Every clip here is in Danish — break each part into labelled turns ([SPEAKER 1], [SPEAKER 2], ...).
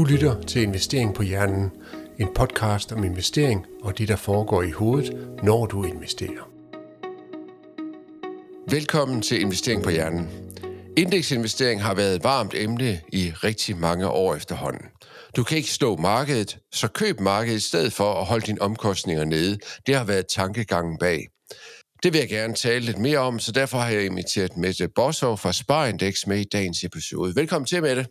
[SPEAKER 1] Du lytter til Investering på Hjernen, en podcast om investering og det, der foregår i hovedet, når du investerer.
[SPEAKER 2] Velkommen til Investering på Hjernen. Indeksinvestering har været et varmt emne i rigtig mange år efterhånden. Du kan ikke stå markedet, så køb markedet i stedet for at holde dine omkostninger nede. Det har været tankegangen bag. Det vil jeg gerne tale lidt mere om, så derfor har jeg inviteret Mette Bosov fra Sparindex med i dagens episode. Velkommen til, Mette.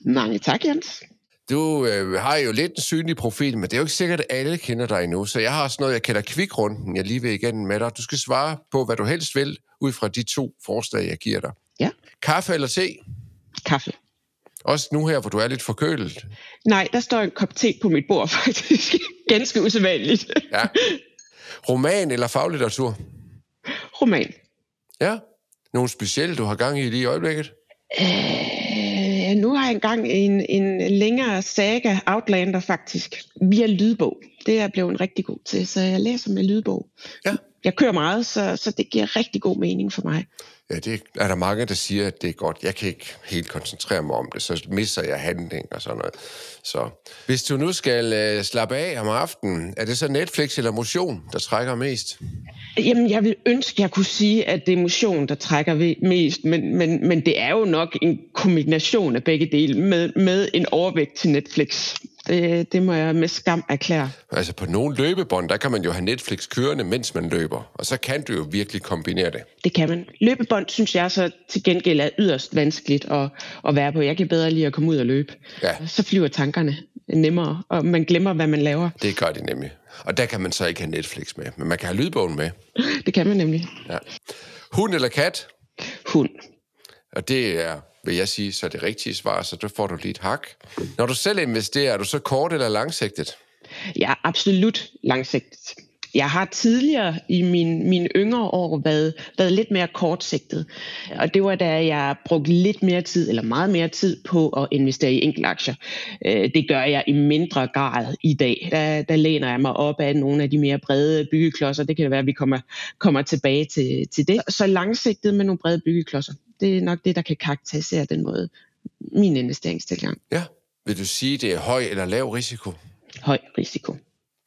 [SPEAKER 3] Mange tak, Jens.
[SPEAKER 2] Du øh, har jo lidt en synlig profil, men det er jo ikke sikkert, at alle kender dig endnu. Så jeg har også noget, jeg kalder kvikrunden, jeg lige vil igen med dig. Du skal svare på, hvad du helst vil, ud fra de to forslag, jeg giver dig.
[SPEAKER 3] Ja.
[SPEAKER 2] Kaffe eller te?
[SPEAKER 3] Kaffe.
[SPEAKER 2] Også nu her, hvor du er lidt forkølet.
[SPEAKER 3] Nej, der står en kop te på mit bord, faktisk. Ganske usædvanligt.
[SPEAKER 2] Ja. Roman eller faglitteratur?
[SPEAKER 3] Roman.
[SPEAKER 2] Ja. Nogle specielle, du har gang i lige i øjeblikket?
[SPEAKER 3] Øh, engang en, en længere saga, Outlander faktisk, via lydbog. Det er jeg blevet rigtig god til, så jeg læser med lydbog.
[SPEAKER 2] Ja.
[SPEAKER 3] Jeg kører meget, så, så det giver rigtig god mening for mig.
[SPEAKER 2] Ja, det er der mange, der siger, at det er godt. Jeg kan ikke helt koncentrere mig om det, så misser jeg handling og sådan noget. Så hvis du nu skal uh, slappe af om aftenen, er det så Netflix eller motion, der trækker mest?
[SPEAKER 3] Jamen, jeg vil ønske, jeg kunne sige, at det er motion, der trækker ved mest, men, men, men det er jo nok en kombination af begge dele med, med en overvægt til Netflix. Det, det må jeg med skam erklære.
[SPEAKER 2] Altså på nogle løbebånd, der kan man jo have Netflix kørende, mens man løber. Og så kan du jo virkelig kombinere det.
[SPEAKER 3] Det kan man. Løbebånd synes jeg så til gengæld er yderst vanskeligt at, at være på. Jeg kan bedre lide at komme ud og løbe.
[SPEAKER 2] Ja.
[SPEAKER 3] Så flyver tankerne nemmere, og man glemmer, hvad man laver.
[SPEAKER 2] Det gør det nemlig. Og der kan man så ikke have Netflix med, men man kan have lydbogen med.
[SPEAKER 3] Det kan man nemlig.
[SPEAKER 2] Ja. Hund eller kat?
[SPEAKER 3] Hund.
[SPEAKER 2] Og det er, vil jeg sige, så det rigtige svar, så der får du lige et hak. Når du selv investerer, er du så kort eller langsigtet?
[SPEAKER 3] Er absolut langsigtet. Jeg har tidligere i min, mine yngre år været, været lidt mere kortsigtet. Og det var da jeg brugte lidt mere tid, eller meget mere tid på at investere i enkeltaktier. Øh, Det gør jeg i mindre grad i dag. Der, der læner jeg mig op af nogle af de mere brede byggeklodser. Det kan være, at vi kommer, kommer tilbage til, til det. Så langsigtet med nogle brede byggeklodser. Det er nok det, der kan karakterisere den måde min investeringstilgang.
[SPEAKER 2] Ja. Vil du sige, det er høj eller lav risiko?
[SPEAKER 3] Høj risiko.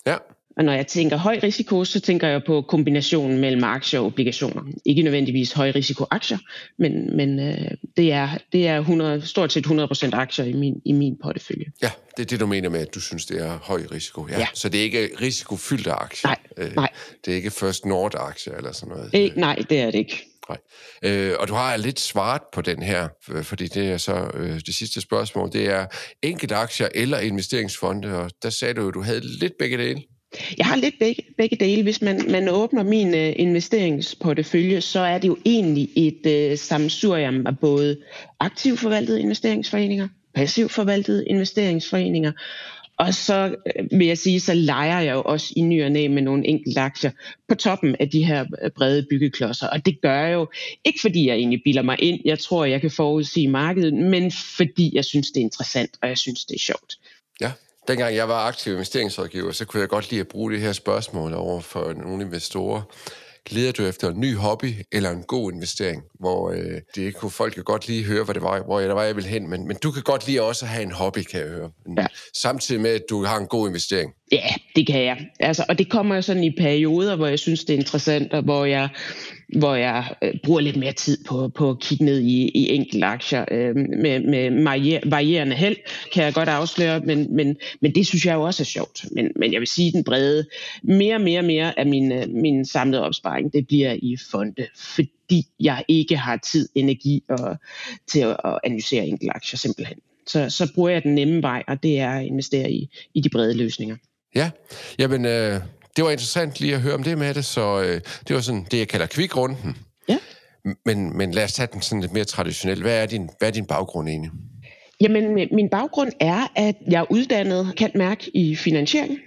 [SPEAKER 2] Ja.
[SPEAKER 3] Og når jeg tænker høj risiko, så tænker jeg på kombinationen mellem aktier og obligationer. Ikke nødvendigvis høj risiko aktier, men, men øh, det er, det er 100, stort set 100% aktier i min, i min portefølje.
[SPEAKER 2] Ja, det er det, du mener med, at du synes, det er høj risiko. Ja.
[SPEAKER 3] Ja.
[SPEAKER 2] Så det er ikke risikofyldte aktier?
[SPEAKER 3] Nej, nej.
[SPEAKER 2] Det er ikke First Nord-aktier eller sådan noget?
[SPEAKER 3] Øh, nej, det er det ikke.
[SPEAKER 2] Nej. Øh, og du har lidt svaret på den her, øh, fordi det er så øh, det sidste spørgsmål, det er enkelt aktier eller investeringsfonde, og der sagde du jo, at du havde lidt begge dele.
[SPEAKER 3] Jeg har lidt begge, begge dele. Hvis man, man åbner min øh, investeringsportefølje, så er det jo egentlig et øh, sammensurium af både aktivt forvaltede investeringsforeninger, passivt forvaltede investeringsforeninger, og så øh, vil jeg sige, så leger jeg jo også i ny og næ med nogle enkelte aktier på toppen af de her øh, brede byggeklodser. Og det gør jeg jo ikke fordi jeg egentlig bilder mig ind, jeg tror jeg kan forudsige markedet, men fordi jeg synes det er interessant, og jeg synes det er sjovt.
[SPEAKER 2] Ja. Dengang jeg var aktiv investeringsrådgiver, så kunne jeg godt lide at bruge det her spørgsmål over for nogle investorer. Leder du efter en ny hobby eller en god investering? Hvor øh, det kunne folk jo godt lige høre, hvad det var, hvor jeg, der var, jeg ville hen. Men, men du kan godt lide også have en hobby, kan jeg høre.
[SPEAKER 3] Ja.
[SPEAKER 2] Samtidig med, at du har en god investering.
[SPEAKER 3] Ja, det kan jeg. Altså, og det kommer jo sådan i perioder, hvor jeg synes, det er interessant, og hvor jeg, hvor jeg øh, bruger lidt mere tid på, på at kigge ned i, i enkelte aktier. Øh, med med varier, varierende held, kan jeg godt afsløre, men, men, men det synes jeg jo også er sjovt. Men, men jeg vil sige, den brede, mere og mere, mere af min, øh, min samlede opsparing, det bliver i fonde, fordi jeg ikke har tid, energi og, til at, at analysere enkelte aktier simpelthen. Så, så bruger jeg den nemme vej, og det er at investere i, i de brede løsninger.
[SPEAKER 2] Ja, jamen øh, det var interessant lige at høre om det med det, så øh, det var sådan det, jeg kalder kvikrunden.
[SPEAKER 3] Ja.
[SPEAKER 2] Men, men lad os tage den sådan lidt mere traditionelt. Hvad er din, hvad er din baggrund egentlig?
[SPEAKER 3] Jamen, min baggrund er, at jeg er uddannet kendt mærk i finansiering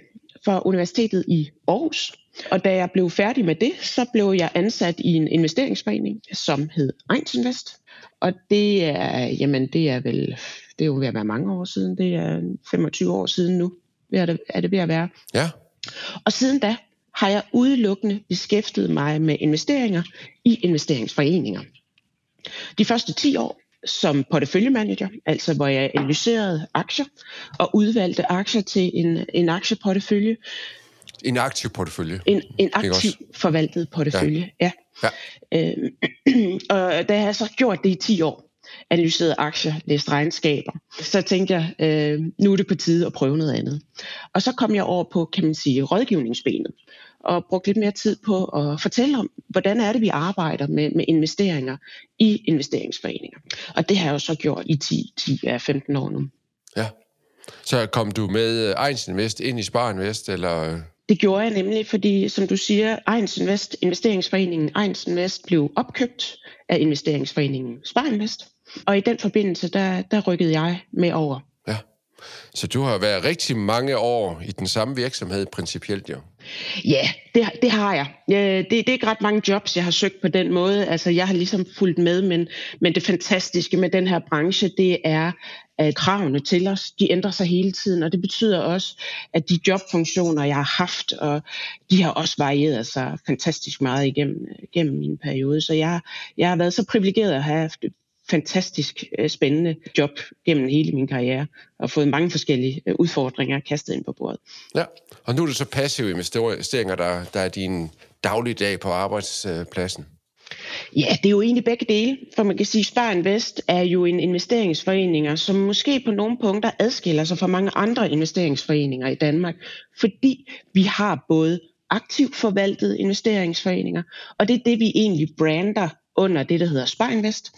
[SPEAKER 3] fra Universitetet i Aarhus. Og da jeg blev færdig med det, så blev jeg ansat i en investeringsforening, som hed Eins Invest. Og det er, jamen, det er vel, det er jo ved at være mange år siden. Det er 25 år siden nu, er det, er det ved at være.
[SPEAKER 2] Ja,
[SPEAKER 3] Og siden da har jeg udelukkende beskæftiget mig med investeringer i investeringsforeninger. De første 10 år som porteføljemanager, altså hvor jeg analyserede aktier og udvalgte aktier til en, en aktieportefølje.
[SPEAKER 2] En aktiv portefølje?
[SPEAKER 3] En, en aktiv forvaltet portefølje, ja. ja. ja. Øh, og da jeg har så gjort det i 10 år, analyseret aktier, læst regnskaber. Så tænkte jeg, øh, nu er det på tide at prøve noget andet. Og så kom jeg over på, kan man sige, rådgivningsbenet og brugte lidt mere tid på at fortælle om, hvordan er det, vi arbejder med, med investeringer i investeringsforeninger. Og det har jeg jo så gjort i 10-15 år nu.
[SPEAKER 2] Ja. Så kom du med Ejns Invest ind i Spar Invest, eller
[SPEAKER 3] det gjorde jeg nemlig, fordi som du siger, Ejens Invest, investeringsforeningen Ejens Invest blev opkøbt af investeringsforeningen Sparinvest. Og i den forbindelse, der, der rykkede jeg med over.
[SPEAKER 2] Ja, så du har været rigtig mange år i den samme virksomhed principielt jo.
[SPEAKER 3] Ja, det, det har jeg. Det, det er ikke ret mange jobs, jeg har søgt på den måde. Altså, jeg har ligesom fulgt med, men, men det fantastiske med den her branche, det er, at kravene til os, de ændrer sig hele tiden, og det betyder også, at de jobfunktioner, jeg har haft, og de har også varieret sig fantastisk meget igennem, igennem min periode. Så jeg, jeg har været så privilegeret at have haft fantastisk øh, spændende job gennem hele min karriere, og fået mange forskellige øh, udfordringer kastet ind på bordet.
[SPEAKER 2] Ja, og nu er det så passive investeringer, der, der er din dagligdag på arbejdspladsen.
[SPEAKER 3] Ja, det er jo egentlig begge dele, for man kan sige, at Spar Invest er jo en investeringsforening, som måske på nogle punkter adskiller sig fra mange andre investeringsforeninger i Danmark, fordi vi har både aktivt forvaltede investeringsforeninger, og det er det, vi egentlig brander under det, der hedder Sparinvest.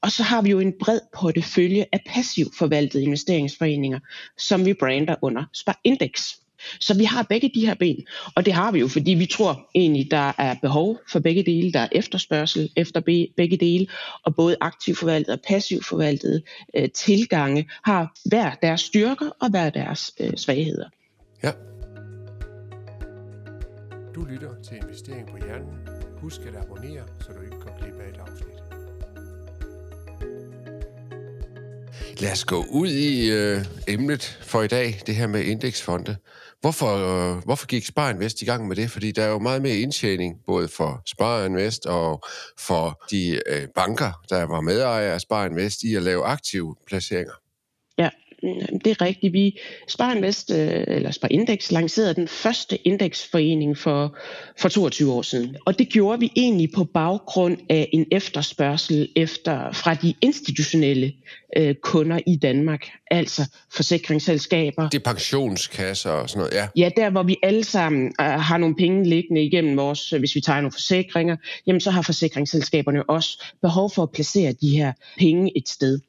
[SPEAKER 3] Og så har vi jo en bred portefølje af passivt forvaltede investeringsforeninger, som vi brander under Sparindex. Så vi har begge de her ben, og det har vi jo, fordi vi tror egentlig, der er behov for begge dele. Der er efterspørgsel efter begge dele, og både aktivt forvaltet og passivt forvaltet øh, tilgange har hver deres styrker og hver deres øh, svagheder.
[SPEAKER 2] Ja.
[SPEAKER 1] Du lytter til Investering på Hjernen. Husk at abonnere, så du ikke går glip af et afsnit.
[SPEAKER 2] Lad os gå ud i øh, emnet for i dag, det her med indeksfonde. Hvorfor, øh, hvorfor gik Spar Invest i gang med det? Fordi der er jo meget mere indtjening, både for Spar Invest og for de øh, banker, der var medejere af Spar Invest, i at lave aktive placeringer.
[SPEAKER 3] Mm, det er rigtigt. Vi Spar Invest, øh, eller Spar Index, lancerede den første indeksforening for, for 22 år siden. Og det gjorde vi egentlig på baggrund af en efterspørgsel efter fra de institutionelle øh, kunder i Danmark, altså forsikringsselskaber.
[SPEAKER 2] Det er pensionskasser og sådan noget, ja.
[SPEAKER 3] Ja, der hvor vi alle sammen øh, har nogle penge liggende igennem vores, hvis vi tager nogle forsikringer, jamen så har forsikringsselskaberne også behov for at placere de her penge et sted.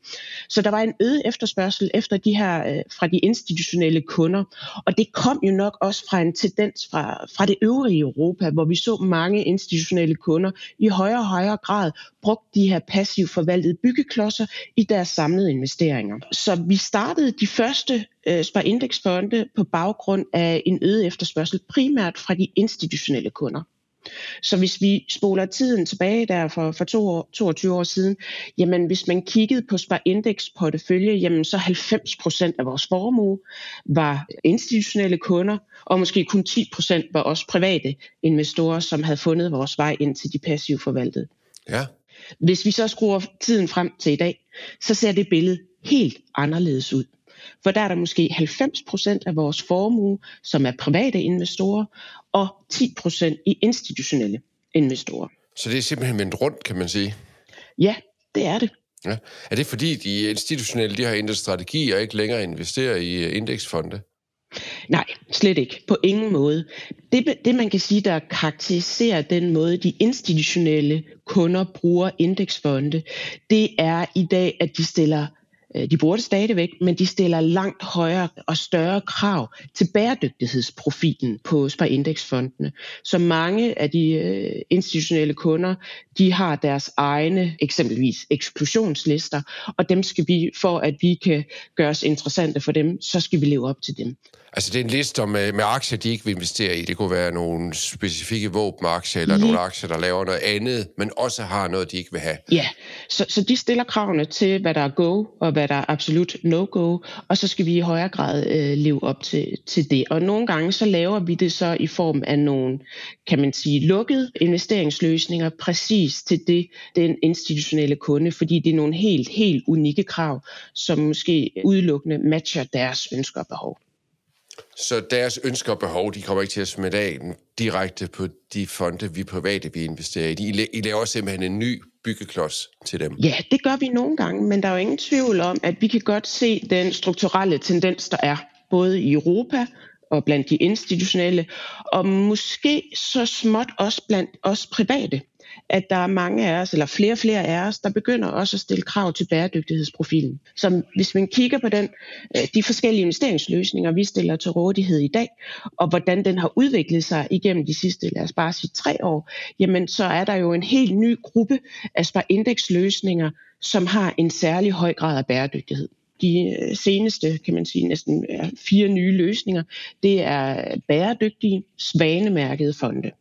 [SPEAKER 3] Så der var en øget efterspørgsel efter de her, øh, fra de institutionelle kunder, og det kom jo nok også fra en tendens fra, fra det øvrige Europa, hvor vi så mange institutionelle kunder i højere og højere grad brugt de her passivt forvaltede byggeklodser i deres samlede investeringer. Så vi startede de første øh, sparindeksfonde på baggrund af en øget efterspørgsel, primært fra de institutionelle kunder. Så hvis vi spoler tiden tilbage der for, for to år, 22 år siden, jamen hvis man kiggede på Spar portefølje, jamen så 90% af vores formue var institutionelle kunder, og måske kun 10% var også private investorer, som havde fundet vores vej ind til de passive forvaltede.
[SPEAKER 2] Ja.
[SPEAKER 3] Hvis vi så skruer tiden frem til i dag, så ser det billede helt anderledes ud. For der er der måske 90 procent af vores formue, som er private investorer, og 10 procent i institutionelle investorer.
[SPEAKER 2] Så det er simpelthen vendt rundt, kan man sige?
[SPEAKER 3] Ja, det er det.
[SPEAKER 2] Ja. Er det fordi, de institutionelle de har ændret strategi og ikke længere investerer i øh, indeksfonde?
[SPEAKER 3] Nej, slet ikke. På ingen måde. Det, det man kan sige, der karakteriserer den måde, de institutionelle kunder bruger indeksfonde, det er i dag, at de stiller de bruger det stadigvæk, men de stiller langt højere og større krav til bæredygtighedsprofilen på sparindeksfondene. Så mange af de øh, institutionelle kunder, de har deres egne eksempelvis eksklusionslister, og dem skal vi, for at vi kan gøre os interessante for dem, så skal vi leve op til dem.
[SPEAKER 2] Altså det er en liste med, med aktier, de ikke vil investere i. Det kunne være nogle specifikke våbenaktier, eller ja. nogle aktier, der laver noget andet, men også har noget, de ikke vil have.
[SPEAKER 3] Ja, Så, så de stiller kravene til, hvad der er go og hvad der er absolut no-go, og så skal vi i højere grad øh, leve op til, til det. Og nogle gange så laver vi det så i form af nogle, kan man sige, lukkede investeringsløsninger præcis til det, den institutionelle kunde, fordi det er nogle helt, helt unikke krav, som måske udelukkende matcher deres ønsker og behov.
[SPEAKER 2] Så deres ønsker og behov, de kommer ikke til at smitte af direkte på de fonde, vi private vi investerer i. I, I laver simpelthen en ny byggeklods til dem.
[SPEAKER 3] Ja, det gør vi nogle gange, men der er jo ingen tvivl om, at vi kan godt se den strukturelle tendens, der er, både i Europa og blandt de institutionelle, og måske så småt også blandt os private at der er mange af os, eller flere og flere af os, der begynder også at stille krav til bæredygtighedsprofilen. Så hvis man kigger på den, øh, de forskellige investeringsløsninger, vi stiller til rådighed i dag, og hvordan den har udviklet sig igennem de sidste, lad os bare sige tre år, jamen så er der jo en helt ny gruppe af spareindeksløsninger, som har en særlig høj grad af bæredygtighed de øh, seneste, kan man sige, næsten fire nye løsninger, det er bæredygtige, svanemærkede fonde.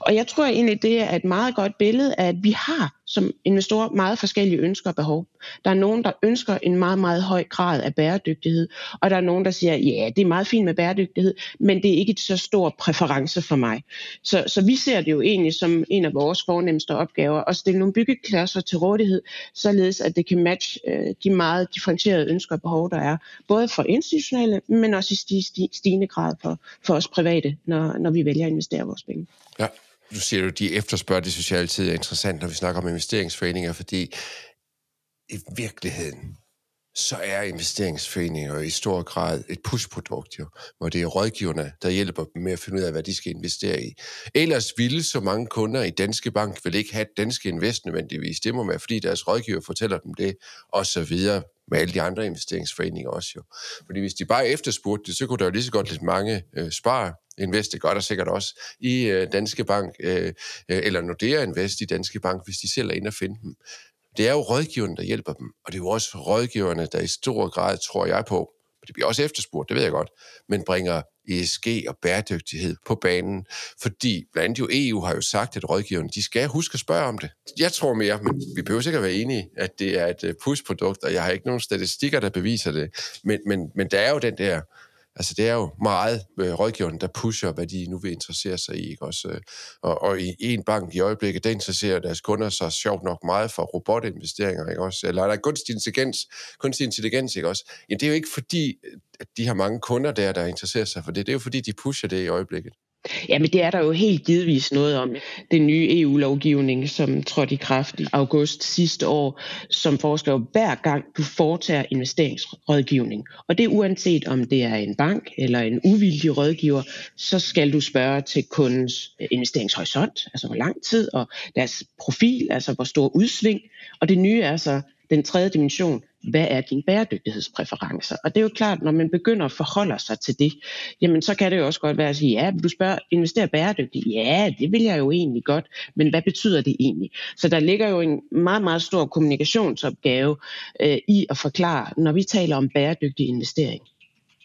[SPEAKER 3] Og jeg tror egentlig, det er et meget godt billede af, at vi har som investorer meget forskellige ønsker og behov. Der er nogen, der ønsker en meget, meget høj grad af bæredygtighed, og der er nogen, der siger, ja, det er meget fint med bæredygtighed, men det er ikke et så stor præference for mig. Så, så vi ser det jo egentlig som en af vores fornemmeste opgaver, at stille nogle byggeklasser til rådighed, således at det kan matche øh, de meget differentierede ønsker og behov, der er, både for institutionelle, men også i stigende grad for, for os private, når, når vi vælger at investere vores penge.
[SPEAKER 2] Ja, du siger jo, de efterspørger, det synes jeg altid er interessant, når vi snakker om investeringsforeninger, fordi i virkeligheden, så er investeringsforeninger jo i stor grad et pushprodukt, jo, hvor det er rådgiverne, der hjælper dem med at finde ud af, hvad de skal investere i. Ellers ville så mange kunder i Danske Bank vil ikke have Danske Invest nødvendigvis. Det må være, fordi deres rådgiver fortæller dem det, og så videre med alle de andre investeringsforeninger også jo. Fordi hvis de bare efterspurgte det, så kunne der jo lige så godt lidt mange øh, spare Invest, det gør der sikkert også i øh, Danske Bank, øh, øh, eller Nordea Invest i Danske Bank, hvis de selv er inde og finde dem. Det er jo rådgiverne, der hjælper dem, og det er jo også rådgiverne, der i stor grad, tror jeg på, det bliver også efterspurgt, det ved jeg godt, men bringer ESG og bæredygtighed på banen, fordi blandt andet jo EU har jo sagt, at rådgiverne, de skal huske at spørge om det. Jeg tror mere, men vi behøver sikkert være enige, at det er et øh, push-produkt, og jeg har ikke nogen statistikker, der beviser det, men, men, men der er jo den der Altså, det er jo meget øh, rådgiverne, der pusher, hvad de nu vil interessere sig i. Ikke? Også, øh, og, og i en bank i øjeblikket, der interesserer deres kunder sig sjovt nok meget for robotinvesteringer, ikke også? Eller der er kunstig intelligens, kunstig intelligens, ikke også? jamen det er jo ikke fordi, at de har mange kunder der, der interesserer sig for det. Det er jo fordi, de pusher det i øjeblikket.
[SPEAKER 3] Jamen det er der jo helt givetvis noget om. Den nye EU-lovgivning, som trådte i kraft i august sidste år, som foreslår hver gang du foretager investeringsrådgivning. Og det er uanset om det er en bank eller en uvildig rådgiver, så skal du spørge til kundens øh, investeringshorisont, altså hvor lang tid, og deres profil, altså hvor stor udsving. Og det nye er så, den tredje dimension, hvad er din bæredygtighedspræferencer? Og det er jo klart, når man begynder at forholde sig til det, jamen så kan det jo også godt være at sige, ja, du spørger, investere bæredygtigt? Ja, det vil jeg jo egentlig godt, men hvad betyder det egentlig? Så der ligger jo en meget, meget stor kommunikationsopgave øh, i at forklare, når vi taler om bæredygtig investering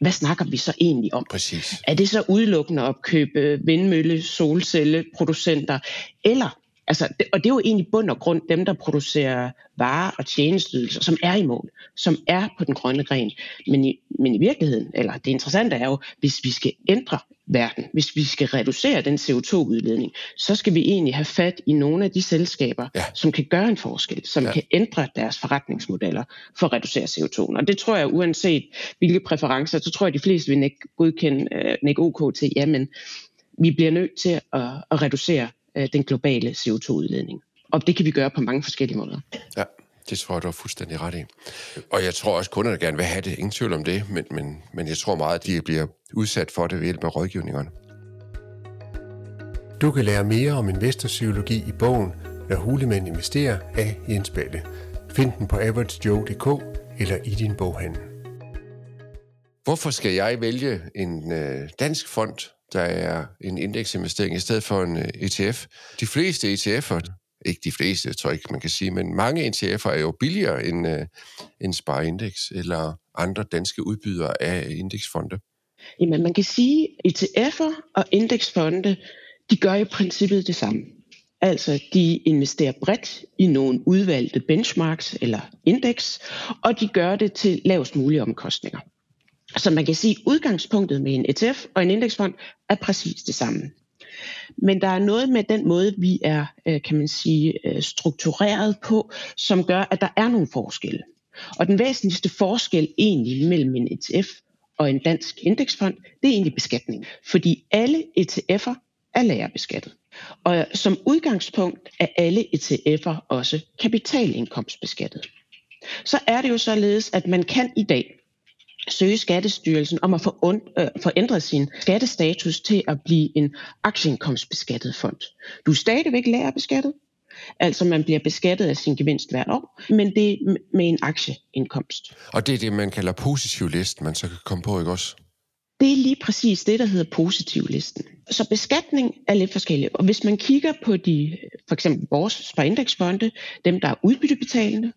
[SPEAKER 3] hvad snakker vi så egentlig om?
[SPEAKER 2] Præcis.
[SPEAKER 3] Er det så udelukkende at købe vindmølle, solcelle, producenter, eller Altså, og det er jo egentlig bund og grund dem, der producerer varer og tjenesteydelser, som er i mål, som er på den grønne gren. Men i, men i virkeligheden, eller det interessante er jo, hvis vi skal ændre verden, hvis vi skal reducere den CO2-udledning, så skal vi egentlig have fat i nogle af de selskaber, ja. som kan gøre en forskel, som ja. kan ændre deres forretningsmodeller for at reducere CO2. Og det tror jeg, uanset hvilke præferencer, så tror jeg, de fleste vil ikke godkende, øh, ikke OK til, jamen, vi bliver nødt til at, at reducere øh, den globale CO2-udledning. Og det kan vi gøre på mange forskellige måder.
[SPEAKER 2] Ja, det tror jeg, du har fuldstændig ret i. Og jeg tror også, at kunderne gerne vil have det. Ingen tvivl om det, men, men, men jeg tror meget, at de bliver udsat for det ved hjælp af rådgivningerne.
[SPEAKER 1] Du kan lære mere om investorpsykologi i bogen Når hulemænd investerer af Jens Balle. Find den på averagejoe.dk eller i din boghandel.
[SPEAKER 2] Hvorfor skal jeg vælge en øh, dansk fond, der er en indeksinvestering i stedet for en øh, ETF. De fleste ETF'er, ikke de fleste, tror jeg ikke, man kan sige, men mange ETF'er er jo billigere end, en end Sparindex eller andre danske udbydere af øh, indeksfonde.
[SPEAKER 3] Jamen, man kan sige, ETF'er og indeksfonde, de gør i princippet det samme. Altså, de investerer bredt i nogle udvalgte benchmarks eller indeks, og de gør det til lavest mulige omkostninger. Så man kan sige, at udgangspunktet med en ETF og en indeksfond er præcis det samme. Men der er noget med den måde, vi er, øh, kan man sige, øh, struktureret på, som gør, at der er nogle forskelle. Og den væsentligste forskel egentlig mellem en ETF og en dansk indeksfond, det er egentlig beskatning. Fordi alle ETF'er er lagerbeskattet. Og som udgangspunkt er alle ETF'er også kapitalindkomstbeskattet. Så er det jo således, at man kan i dag søge Skattestyrelsen om at få, und, øh, få sin skattestatus til at blive en aktieindkomstbeskattet fond. Du er stadigvæk lagerbeskattet, altså man bliver beskattet af sin gevinst hvert år, men det er med en aktieindkomst.
[SPEAKER 2] Og det er det, man kalder positiv list, man så kan komme på, ikke også?
[SPEAKER 3] Det er lige præcis det, der hedder positivlisten. Så beskatning er lidt forskellig. Og hvis man kigger på de, for eksempel vores sparindeksfonde, dem der er udbyttebetalende,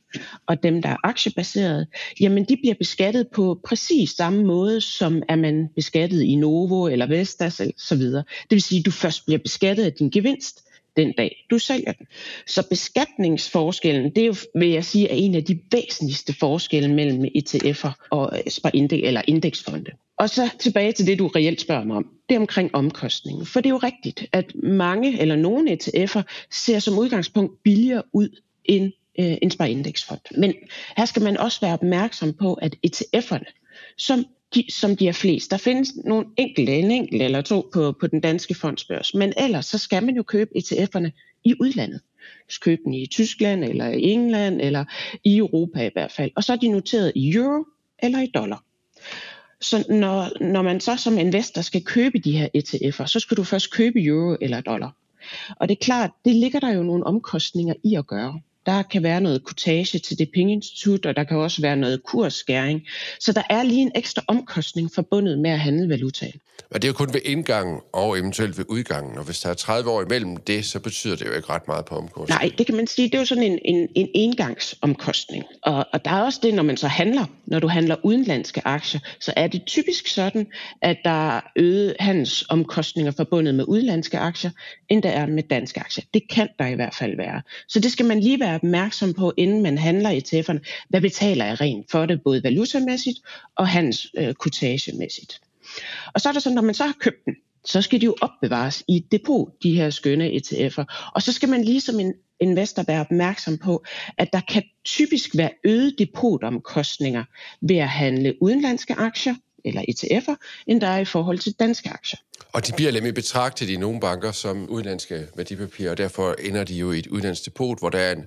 [SPEAKER 3] og dem der er aktiebaserede, jamen de bliver beskattet på præcis samme måde, som er man beskattet i Novo eller Vestas eller så videre. Det vil sige, at du først bliver beskattet af din gevinst, den dag, du sælger den. Så beskatningsforskellen, det er jo, vil jeg sige, er en af de væsentligste forskelle mellem ETF'er og øh, eller indeksfonde. Og så tilbage til det, du reelt spørger mig om. Det er omkring omkostningen. For det er jo rigtigt, at mange eller nogle ETF'er ser som udgangspunkt billigere ud end øh, en sparindeksfond. Men her skal man også være opmærksom på, at ETF'erne, som de, som de er flest. Der findes nogle enkelte, en enkelt eller to på, på den danske fondsbørs, men ellers så skal man jo købe ETF'erne i udlandet. Du skal købe dem i Tyskland eller i England eller i Europa i hvert fald. Og så er de noteret i euro eller i dollar. Så når, når man så som investor skal købe de her ETF'er, så skal du først købe euro eller dollar. Og det er klart, det ligger der jo nogle omkostninger i at gøre. Der kan være noget kutage til det pengeinstitut, og der kan også være noget kursskæring. Så der er lige en ekstra omkostning forbundet med at handle valutaen.
[SPEAKER 2] Men det er jo kun ved indgangen og eventuelt ved udgangen, og hvis der er 30 år imellem det, så betyder det jo ikke ret meget på omkostningen.
[SPEAKER 3] Nej, det kan man sige, det er jo sådan en, en, en engangsomkostning. Og, og der er også det, når man så handler, når du handler udenlandske aktier, så er det typisk sådan, at der er øget handelsomkostninger forbundet med udenlandske aktier, end der er med danske aktier. Det kan der i hvert fald være. Så det skal man lige være opmærksom på, inden man handler i ETF'erne. Hvad betaler jeg rent for det, både valutamæssigt og hans øh, handelskotagemæssigt? Og så er det sådan, når man så har købt den, så skal de jo opbevares i et depot, de her skønne ETF'er. Og så skal man lige som en investor være opmærksom på, at der kan typisk være øget depotomkostninger ved at handle udenlandske aktier eller ETF'er, end der er i forhold til danske aktier.
[SPEAKER 2] Og de bliver nemlig betragtet i nogle banker som udenlandske værdipapirer, og derfor ender de jo i et udenlandsk depot, hvor der er en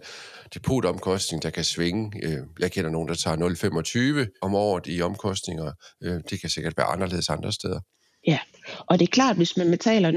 [SPEAKER 2] depotomkostning, der kan svinge. Øh, jeg kender nogen, der tager 0,25 om året i omkostninger. Øh, det kan sikkert være anderledes andre steder.
[SPEAKER 3] Ja, og det er klart, hvis man betaler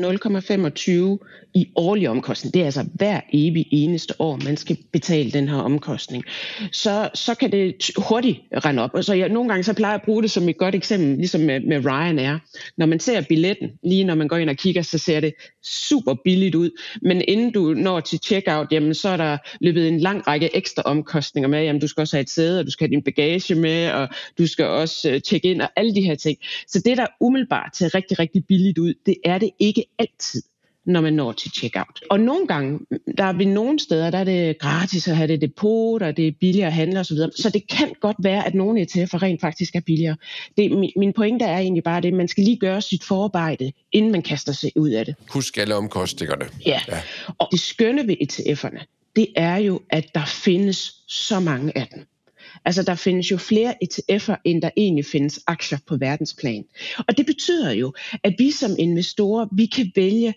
[SPEAKER 3] 0,25 i årlig omkostning, det er altså hver evig eneste år, man skal betale den her omkostning, så, så kan det hurtigt rende op. Og så jeg, nogle gange så plejer jeg at bruge det som et godt eksempel, ligesom med, med Ryanair. Når man ser billetten, lige når man går ind og kigger, så ser det super billigt ud. Men inden du når til checkout, jamen, så er der løbet en lang række ekstra omkostninger med. Jamen, du skal også have et sæde, og du skal have din bagage med, og du skal også øh, tjekke ind, og alle de her ting. Så det der umiddelbart til rigtig, rigtig billigt ud. Det er det ikke altid når man når til checkout. Og nogle gange, der er ved nogle steder, der er det gratis at have det depot, og det er billigere at handle osv. Så det kan godt være, at nogle ETF'er rent faktisk er billigere. Det, min pointe er egentlig bare det, at man skal lige gøre sit forarbejde, inden man kaster sig ud af det.
[SPEAKER 2] Husk alle omkostningerne.
[SPEAKER 3] Ja, ja. og det skønne ved ETF'erne, det er jo, at der findes så mange af dem. Altså der findes jo flere ETF'er, end der egentlig findes aktier på verdensplan. Og det betyder jo, at vi som investorer, vi kan vælge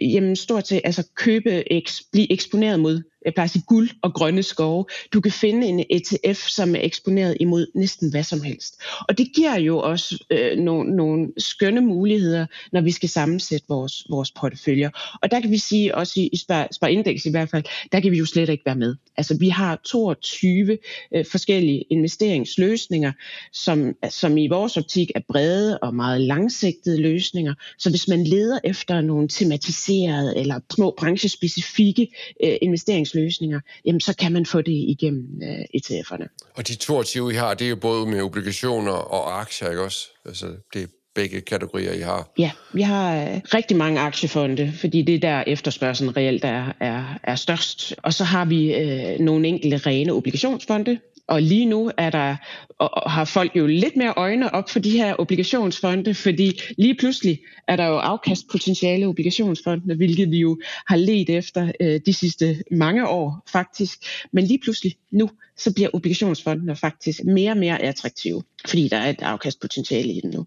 [SPEAKER 3] jamen stort set altså købe, blive eksponeret mod jeg plejer at sige guld og grønne skove. Du kan finde en ETF, som er eksponeret imod næsten hvad som helst. Og det giver jo også øh, nogle, nogle skønne muligheder, når vi skal sammensætte vores, vores porteføljer. Og der kan vi sige, også i, i Spar, Spar Index i hvert fald, der kan vi jo slet ikke være med. Altså vi har 22 øh, forskellige investeringsløsninger, som, som i vores optik er brede og meget langsigtede løsninger. Så hvis man leder efter nogle tematiserede eller små branchespecifikke øh, investeringsløsninger, løsninger, jamen så kan man få det igennem uh, ETF'erne.
[SPEAKER 2] Og de 22, I har, det er jo både med obligationer og aktier, ikke også? Altså, det er begge kategorier, I har?
[SPEAKER 3] Ja, vi har øh, rigtig mange aktiefonde, fordi det er der efterspørgselen reelt er, er, er størst. Og så har vi øh, nogle enkelte rene obligationsfonde, og lige nu er der, og har folk jo lidt mere øjne op for de her obligationsfonde, fordi lige pludselig er der jo afkastpotentiale i obligationsfonde, hvilket vi jo har let efter øh, de sidste mange år faktisk. Men lige pludselig nu, så bliver obligationsfondene faktisk mere og mere attraktive, fordi der er et afkastpotentiale i den nu.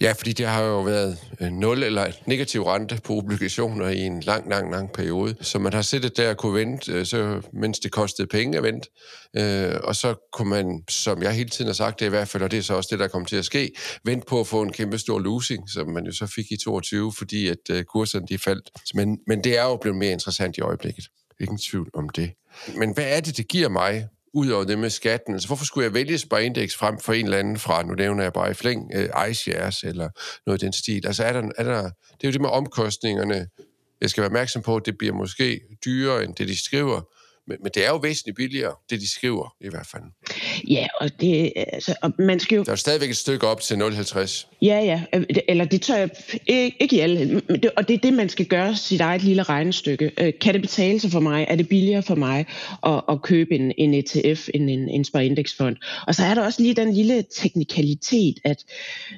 [SPEAKER 2] Ja, fordi det har jo været øh, nul eller negativ rente på obligationer i en lang, lang, lang periode. Så man har siddet der og kunne vente, øh, så, mens det kostede penge at vente. Øh, og så kunne man, som jeg hele tiden har sagt det i hvert fald, og det er så også det, der kommer til at ske, vente på at få en kæmpe stor losing, som man jo så fik i 22, fordi at øh, kurserne de faldt. Men, men det er jo blevet mere interessant i øjeblikket. Ingen tvivl om det. Men hvad er det, det giver mig ud over det med skatten. Altså, hvorfor skulle jeg vælge Sparindex frem for en eller anden fra, nu nævner jeg bare i flæng, uh, iShares eller noget af den stil. Altså, er der, er der, det er jo det med omkostningerne. Jeg skal være opmærksom på, at det bliver måske dyrere, end det de skriver, men, men det er jo væsentligt billigere, det de skriver i hvert fald.
[SPEAKER 3] Ja, og det, altså, og man skal jo...
[SPEAKER 2] Der er stadigvæk et stykke op til 0,50.
[SPEAKER 3] Ja, ja, øh, eller det tør jeg ikke, ikke i alle, og det er det, man skal gøre sit eget lille regnestykke. Øh, kan det betale sig for mig? Er det billigere for mig at, at købe en, en ETF end en, en spareindexfond? Og så er der også lige den lille teknikalitet, at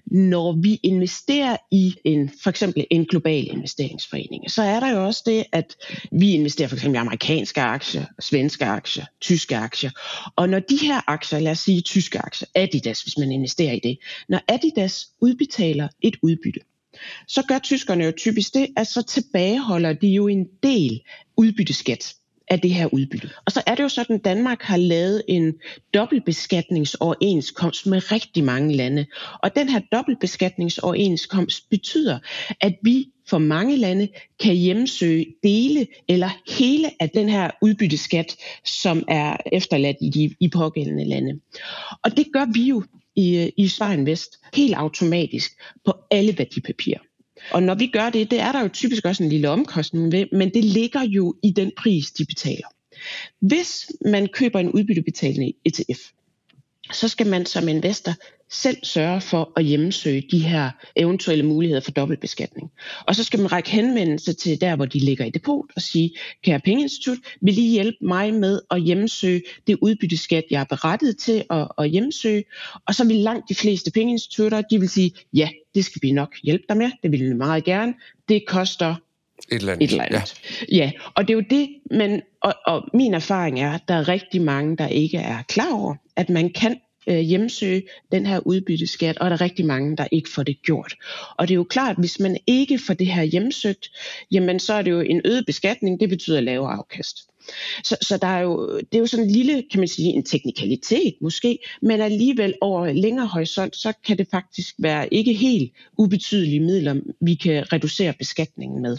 [SPEAKER 3] når vi investerer i en, for eksempel en global investeringsforening, så er der jo også det, at vi investerer for eksempel i amerikanske aktier, svenske aktier, tyske aktier. Og når de her aktier, lad os sige tyske aktier, Adidas, hvis man investerer i det, når Adidas udbetaler et udbytte, så gør tyskerne jo typisk det, at så tilbageholder de jo en del udbytteskat af det her udbytte. Og så er det jo sådan, at Danmark har lavet en dobbeltbeskatningsoverenskomst med rigtig mange lande. Og den her dobbeltbeskatningsoverenskomst betyder, at vi for mange lande kan hjemsøge dele eller hele af den her udbytteskat, som er efterladt i de i pågældende lande. Og det gør vi jo i, i Svejen Vest helt automatisk på alle værdipapirer. Og når vi gør det, det er der jo typisk også en lille omkostning ved, men det ligger jo i den pris, de betaler. Hvis man køber en udbyttebetalende ETF, så skal man som investor selv sørge for at hjemmesøge de her eventuelle muligheder for dobbeltbeskatning. Og så skal man række henvendelse til der, hvor de ligger i depot og sige, kære pengeinstitut, vil I hjælpe mig med at hjemmesøge det udbytteskat, jeg er berettiget til at, at hjemmesøge? Og så vil langt de fleste pengeinstitutter, de vil sige, ja, det skal vi nok hjælpe dig med, det vil vi meget gerne. Det koster
[SPEAKER 2] et eller andet. Et eller andet.
[SPEAKER 3] Ja. ja, og det er jo det, men, og, og min erfaring er, at der er rigtig mange, der ikke er klar over, at man kan øh, hjemsøge den her udbytteskat, og der er rigtig mange, der ikke får det gjort. Og det er jo klart, hvis man ikke får det her hjemsøgt, jamen så er det jo en øget beskatning, det betyder lavere afkast. Så, så der er jo, det er jo sådan en lille, kan man sige, en teknikalitet måske, men alligevel over længere horisont, så kan det faktisk være ikke helt ubetydelige midler, vi kan reducere beskatningen med.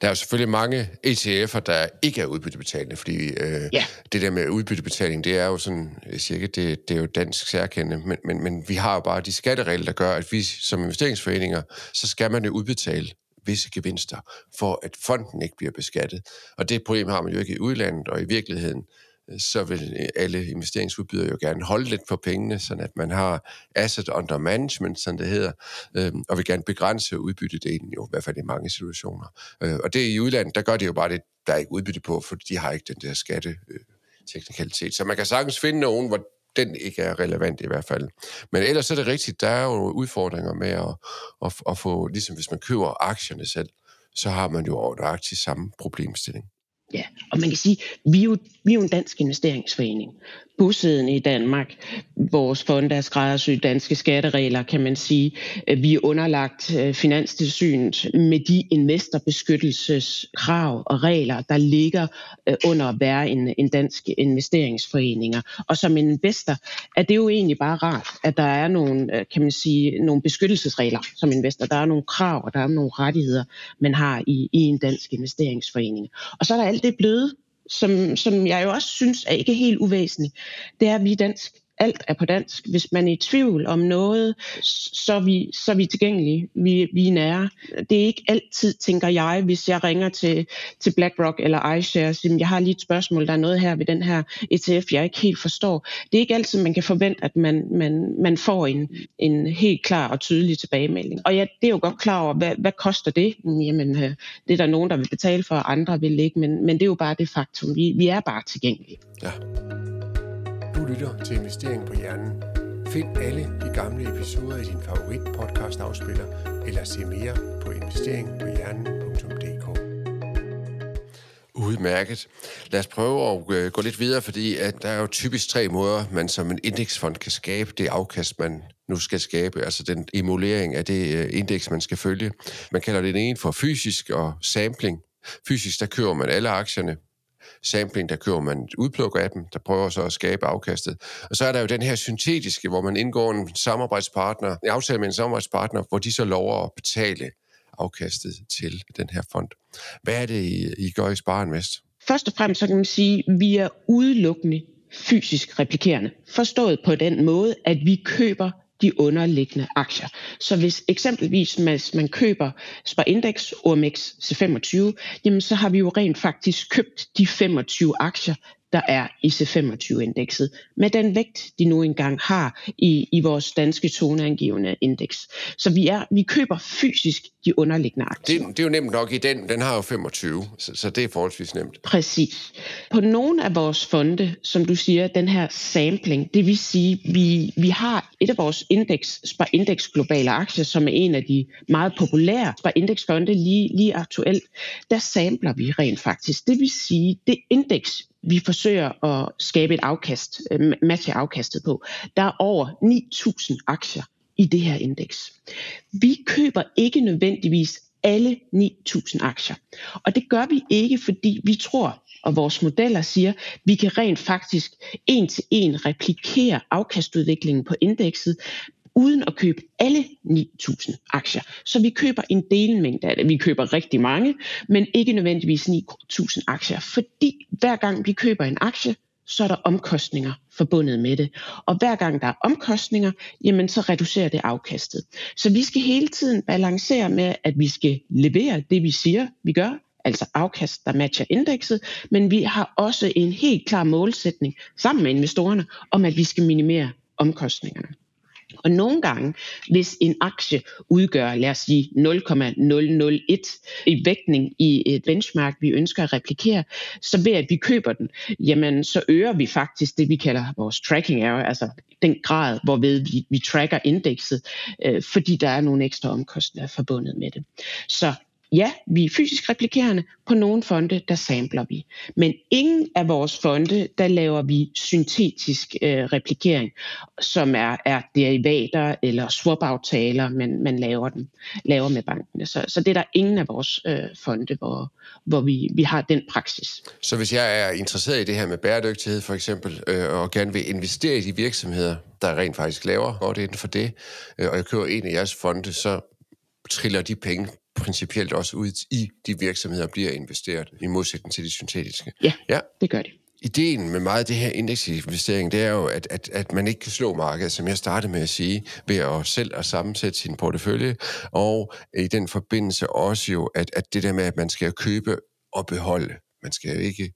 [SPEAKER 2] Der er jo selvfølgelig mange ETF'er, der ikke er udbyttebetalende, fordi øh, ja. det der med udbyttebetaling, det er jo sådan, cirka, det, det er jo dansk særkende, men, men, men vi har jo bare de skatteregler, der gør, at vi som investeringsforeninger, så skal man jo udbetale visse gevinster, for at fonden ikke bliver beskattet. Og det problem har man jo ikke i udlandet, og i virkeligheden, øh, så vil øh, alle investeringsudbydere jo gerne holde lidt på pengene, sådan at man har asset under management, som det hedder, øh, og vil gerne begrænse udbyttedelen jo, i hvert fald i mange situationer. Øh, og det i udlandet, der gør det jo bare det, der er ikke udbytte på, for de har ikke den der skatteteknikalitet. Øh, så man kan sagtens finde nogen, hvor den ikke er relevant i hvert fald. Men ellers er det rigtigt, der er jo udfordringer med at, at, at få, ligesom hvis man køber aktierne selv, så har man jo nøjagtigt samme problemstilling.
[SPEAKER 3] Ja, og man kan sige, vi er jo, vi er jo en dansk investeringsforening bosiddende i Danmark. Vores fond er skræddersyet danske skatteregler, kan man sige. Øh, vi er underlagt øh, finanstilsynet med de investorbeskyttelseskrav og regler, der ligger øh, under at være en, en dansk investeringsforeninger. Og som en investor er det jo egentlig bare rart, at der er nogle, kan man sige, nogle beskyttelsesregler som investor. Der er nogle krav, og der er nogle rettigheder, man har i, i en dansk investeringsforening. Og så er der alt det bløde som, som jeg jo også synes er ikke helt uvæsentlig, det er, at vi er dansk alt er på dansk. Hvis man er i tvivl om noget, så er vi, så er vi tilgængelige. Vi, vi er nære. Det er ikke altid, tænker jeg, hvis jeg ringer til, til BlackRock eller iShares, at jeg har lige et spørgsmål, der er noget her ved den her ETF, jeg ikke helt forstår. Det er ikke altid, man kan forvente, at man, man, man får en, en helt klar og tydelig tilbagemelding. Og ja, det er jo godt klar over, hvad, hvad koster det? Jamen, øh, det er der nogen, der vil betale for, andre vil ikke, men, men det er jo bare det faktum. Vi, vi er bare tilgængelige. Ja.
[SPEAKER 1] Du lytter til Investering på Hjernen. Find alle de gamle episoder i din favorit podcast afspiller, eller se mere på investeringpohjernen.dk.
[SPEAKER 2] Udmærket. Lad os prøve at øh, gå lidt videre, fordi at der er jo typisk tre måder, man som en indeksfond kan skabe det afkast, man nu skal skabe, altså den emulering af det øh, indeks, man skal følge. Man kalder det den ene for fysisk og sampling. Fysisk, der kører man alle aktierne sampling, der kører man udplukker af dem, der prøver så at skabe afkastet. Og så er der jo den her syntetiske, hvor man indgår en samarbejdspartner, en aftale med en samarbejdspartner, hvor de så lover at betale afkastet til den her fond. Hvad er det, I, I gør i Sparinvest?
[SPEAKER 3] Først og fremmest så kan man sige, at vi er udelukkende fysisk replikerende. Forstået på den måde, at vi køber de underliggende aktier. Så hvis eksempelvis hvis man køber Spar Index OMX C25, jamen så har vi jo rent faktisk købt de 25 aktier, der er i C25-indekset, med den vægt, de nu engang har i, i vores danske toneangivende indeks. Så vi, er, vi køber fysisk de underliggende aktier.
[SPEAKER 2] Det, det er jo nemt nok i den, den har jo 25, så, så det er forholdsvis nemt.
[SPEAKER 3] Præcis. På nogle af vores fonde, som du siger, den her sampling, det vil sige, vi, vi har et af vores indeks, Spar Index Globale Aktier, som er en af de meget populære Spar Index fonde lige, lige aktuelt, der sampler vi rent faktisk. Det vil sige, det indeks, vi forsøger at skabe et afkast, øh, matche afkastet på. Der er over 9.000 aktier i det her indeks. Vi køber ikke nødvendigvis alle 9.000 aktier. Og det gør vi ikke, fordi vi tror, og vores modeller siger, at vi kan rent faktisk en til en replikere afkastudviklingen på indekset uden at købe alle 9.000 aktier. Så vi køber en delmængde af det. Vi køber rigtig mange, men ikke nødvendigvis 9.000 aktier, fordi hver gang vi køber en aktie, så er der omkostninger forbundet med det. Og hver gang der er omkostninger, jamen så reducerer det afkastet. Så vi skal hele tiden balancere med, at vi skal levere det, vi siger, vi gør, altså afkast, der matcher indekset, men vi har også en helt klar målsætning sammen med investorerne om, at vi skal minimere omkostningerne. Og nogle gange, hvis en aktie udgør, lad os sige, 0,001 i vægtning i et benchmark, vi ønsker at replikere, så ved at vi køber den, jamen så øger vi faktisk det, vi kalder vores tracking error, altså den grad, hvorved vi, vi tracker indekset, øh, fordi der er nogle ekstra omkostninger forbundet med det. Så ja, vi er fysisk replikerende. På nogle fonde, der samler vi. Men ingen af vores fonde, der laver vi syntetisk øh, replikering, som er, er derivater eller swap-aftaler, men man laver, den, laver med bankene. Så, så det er der ingen af vores øh, fonde, hvor, hvor vi, vi har den praksis.
[SPEAKER 2] Så hvis jeg er interesseret i det her med bæredygtighed for eksempel, øh, og gerne vil investere i de virksomheder, der rent faktisk laver godt inden for det, øh, og jeg køber en af jeres fonde, så triller de penge principielt også ud i de virksomheder bliver investeret, i modsætning til de syntetiske.
[SPEAKER 3] Ja, ja. det gør det.
[SPEAKER 2] Ideen med meget af det her indeksinvestering, det er jo, at, at, at man ikke kan slå markedet, som jeg startede med at sige, ved at selv at sammensætte sin portefølje, og i den forbindelse også jo, at, at det der med, at man skal købe og beholde. Man skal jo ikke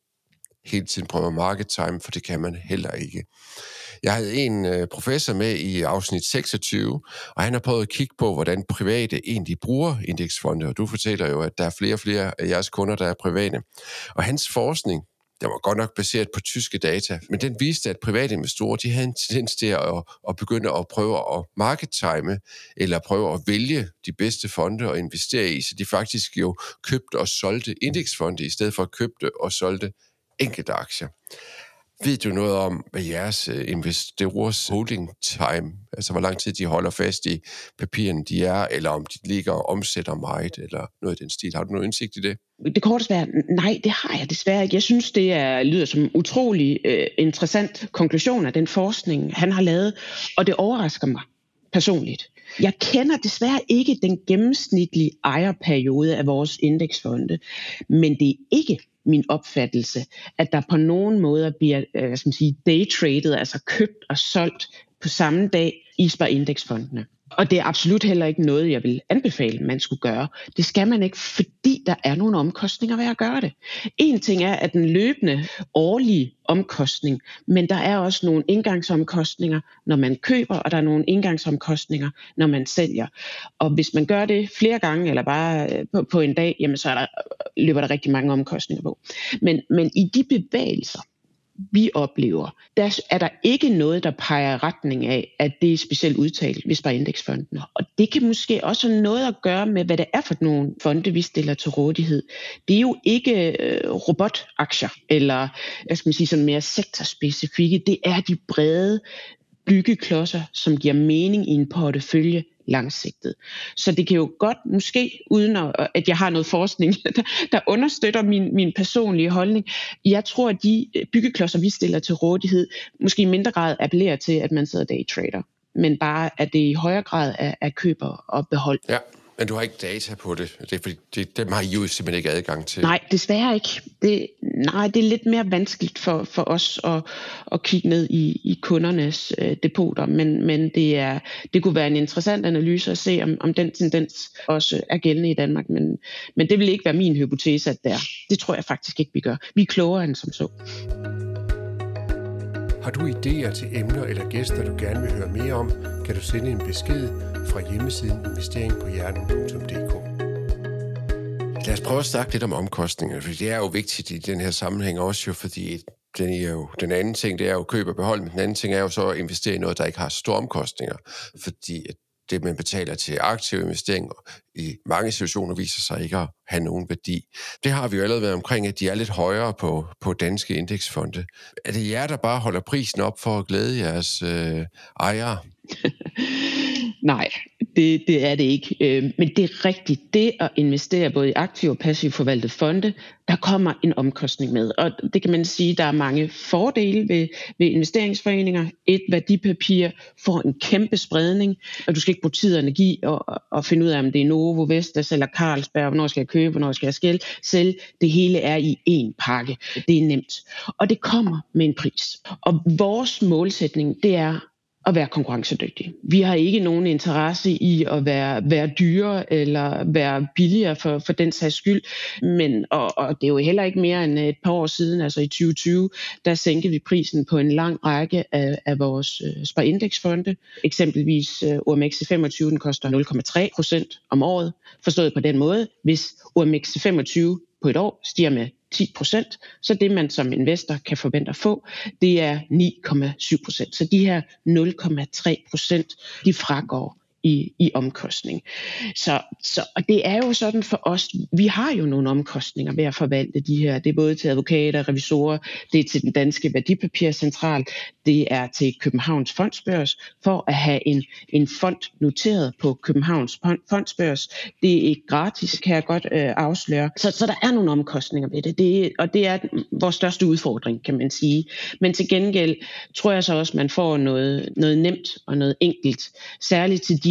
[SPEAKER 2] hele tiden prøve market time, for det kan man heller ikke. Jeg havde en øh, professor med i afsnit 26, og han har prøvet at kigge på, hvordan private egentlig bruger indeksfonde, og du fortæller jo, at der er flere og flere af jeres kunder, der er private. Og hans forskning, der var godt nok baseret på tyske data, men den viste, at private investorer de havde en tendens til at, at begynde at prøve at market time, eller prøve at vælge de bedste fonde at investere i, så de faktisk jo købte og solgte indeksfonde, i stedet for at købte og solgte enkelte aktier. Ved du noget om, hvad jeres øh, investorers holding time, altså hvor lang tid de holder fast i papirerne, de er, eller om de ligger og omsætter meget, eller noget i den stil? Har du noget indsigt i det?
[SPEAKER 3] Det korte svar, nej, det har jeg desværre ikke. Jeg synes, det er, lyder som en utrolig uh, interessant konklusion af den forskning, han har lavet, og det overrasker mig personligt. Jeg kender desværre ikke den gennemsnitlige ejerperiode af vores indeksfonde, men det er ikke min opfattelse, at der på nogen måder bliver øh, skal man sige, daytraded, altså købt og solgt på samme dag i sparindeksfondene. Og det er absolut heller ikke noget, jeg vil anbefale, man skulle gøre. Det skal man ikke, fordi der er nogle omkostninger ved at gøre det. En ting er, at den løbende årlige omkostning, men der er også nogle indgangsomkostninger, når man køber, og der er nogle indgangsomkostninger, når man sælger. Og hvis man gør det flere gange, eller bare øh, på, på en dag, jamen så er der, løber der rigtig mange omkostninger på. Men, men i de bevægelser, vi oplever, der er der ikke noget, der peger i retning af, at det er specielt udtalt, hvis bare indeksfondene. Og det kan måske også have noget at gøre med, hvad det er for nogle fonde, vi stiller til rådighed. Det er jo ikke øh, robotaktier, eller jeg skal man sige, sådan mere sektorspecifikke. Det er de brede byggeklodser, som giver mening i en portefølje langsigtet. Så det kan jo godt, måske uden at jeg har noget forskning, der, der understøtter min, min personlige holdning, jeg tror, at de øh, byggeklodser, vi stiller til rådighed, måske i mindre grad appellerer til, at man sidder daytrader, men bare at det i højere grad er, er køber og behold.
[SPEAKER 2] Ja. Men du har ikke data på det. Det er fordi, det, dem har I jo simpelthen ikke adgang til.
[SPEAKER 3] Nej, desværre ikke. Det, nej, det er lidt mere vanskeligt for, for os at, at kigge ned i, i kundernes øh, depoter, men, men det, er, det kunne være en interessant analyse at se, om, om den tendens også er gældende i Danmark. Men, men det vil ikke være min hypotese, at det er. Det tror jeg faktisk ikke, vi gør. Vi er klogere end som så.
[SPEAKER 1] Har du idéer til emner eller gæster, du gerne vil høre mere om, kan du sende en besked fra hjemmesiden investeringpohjernen.dk.
[SPEAKER 2] Lad os prøve at snakke lidt om omkostninger, for det er jo vigtigt i den her sammenhæng også jo, fordi den, er jo, den anden ting, det er jo køb og behold, men den anden ting er jo så at investere i noget, der ikke har store omkostninger, fordi det, man betaler til aktive investeringer, i mange situationer viser sig ikke at have nogen værdi. Det har vi jo allerede været omkring, at de er lidt højere på, på danske indeksfonde. Er det jer, der bare holder prisen op for at glæde jeres øh, ejere?
[SPEAKER 3] Nej, det, det er det ikke. Øh, men det er rigtigt. Det at investere både i aktiv og passiv forvaltede fonde, der kommer en omkostning med. Og det kan man sige, der er mange fordele ved, ved investeringsforeninger. Et værdipapir får en kæmpe spredning, og du skal ikke bruge tid og energi og, og finde ud af, om det er Novo, Vestas eller Carlsberg, hvornår skal jeg købe, hvornår skal jeg skælde. Selv det hele er i én pakke. Det er nemt. Og det kommer med en pris. Og vores målsætning, det er at være konkurrencedygtig. Vi har ikke nogen interesse i at være, være dyre eller være billigere for, for den sags skyld, men og, og det er jo heller ikke mere end et par år siden, altså i 2020, der sænkede vi prisen på en lang række af, af vores øh, sparindeksfonde. Eksempelvis øh, OMX 25, den koster 0,3 procent om året, forstået på den måde, hvis OMX 25 på et år stiger med 10 procent. Så det, man som investor kan forvente at få, det er 9,7 procent. Så de her 0,3 procent, de fragår i, i omkostning. Så, så, og det er jo sådan for os, vi har jo nogle omkostninger ved at forvalte de her. Det er både til advokater, revisorer, det er til den danske værdipapircentral, det er til Københavns Fondsbørs, for at have en, en fond noteret på Københavns Fondsbørs. Det er ikke gratis, kan jeg godt øh, afsløre. Så, så der er nogle omkostninger ved det, det og det er vores største udfordring, kan man sige. Men til gengæld tror jeg så også, man får noget, noget nemt og noget enkelt, særligt til de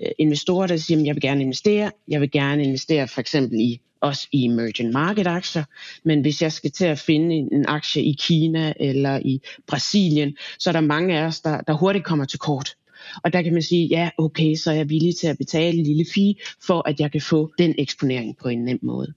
[SPEAKER 3] øh, investorer, der siger, at jeg vil gerne investere, jeg vil gerne investere for eksempel i også i emerging market aktier, men hvis jeg skal til at finde en aktie i Kina eller i Brasilien, så er der mange af os, der, der hurtigt kommer til kort. Og der kan man sige, ja, okay, så er jeg villig til at betale en lille fee, for at jeg kan få den eksponering på en nem måde.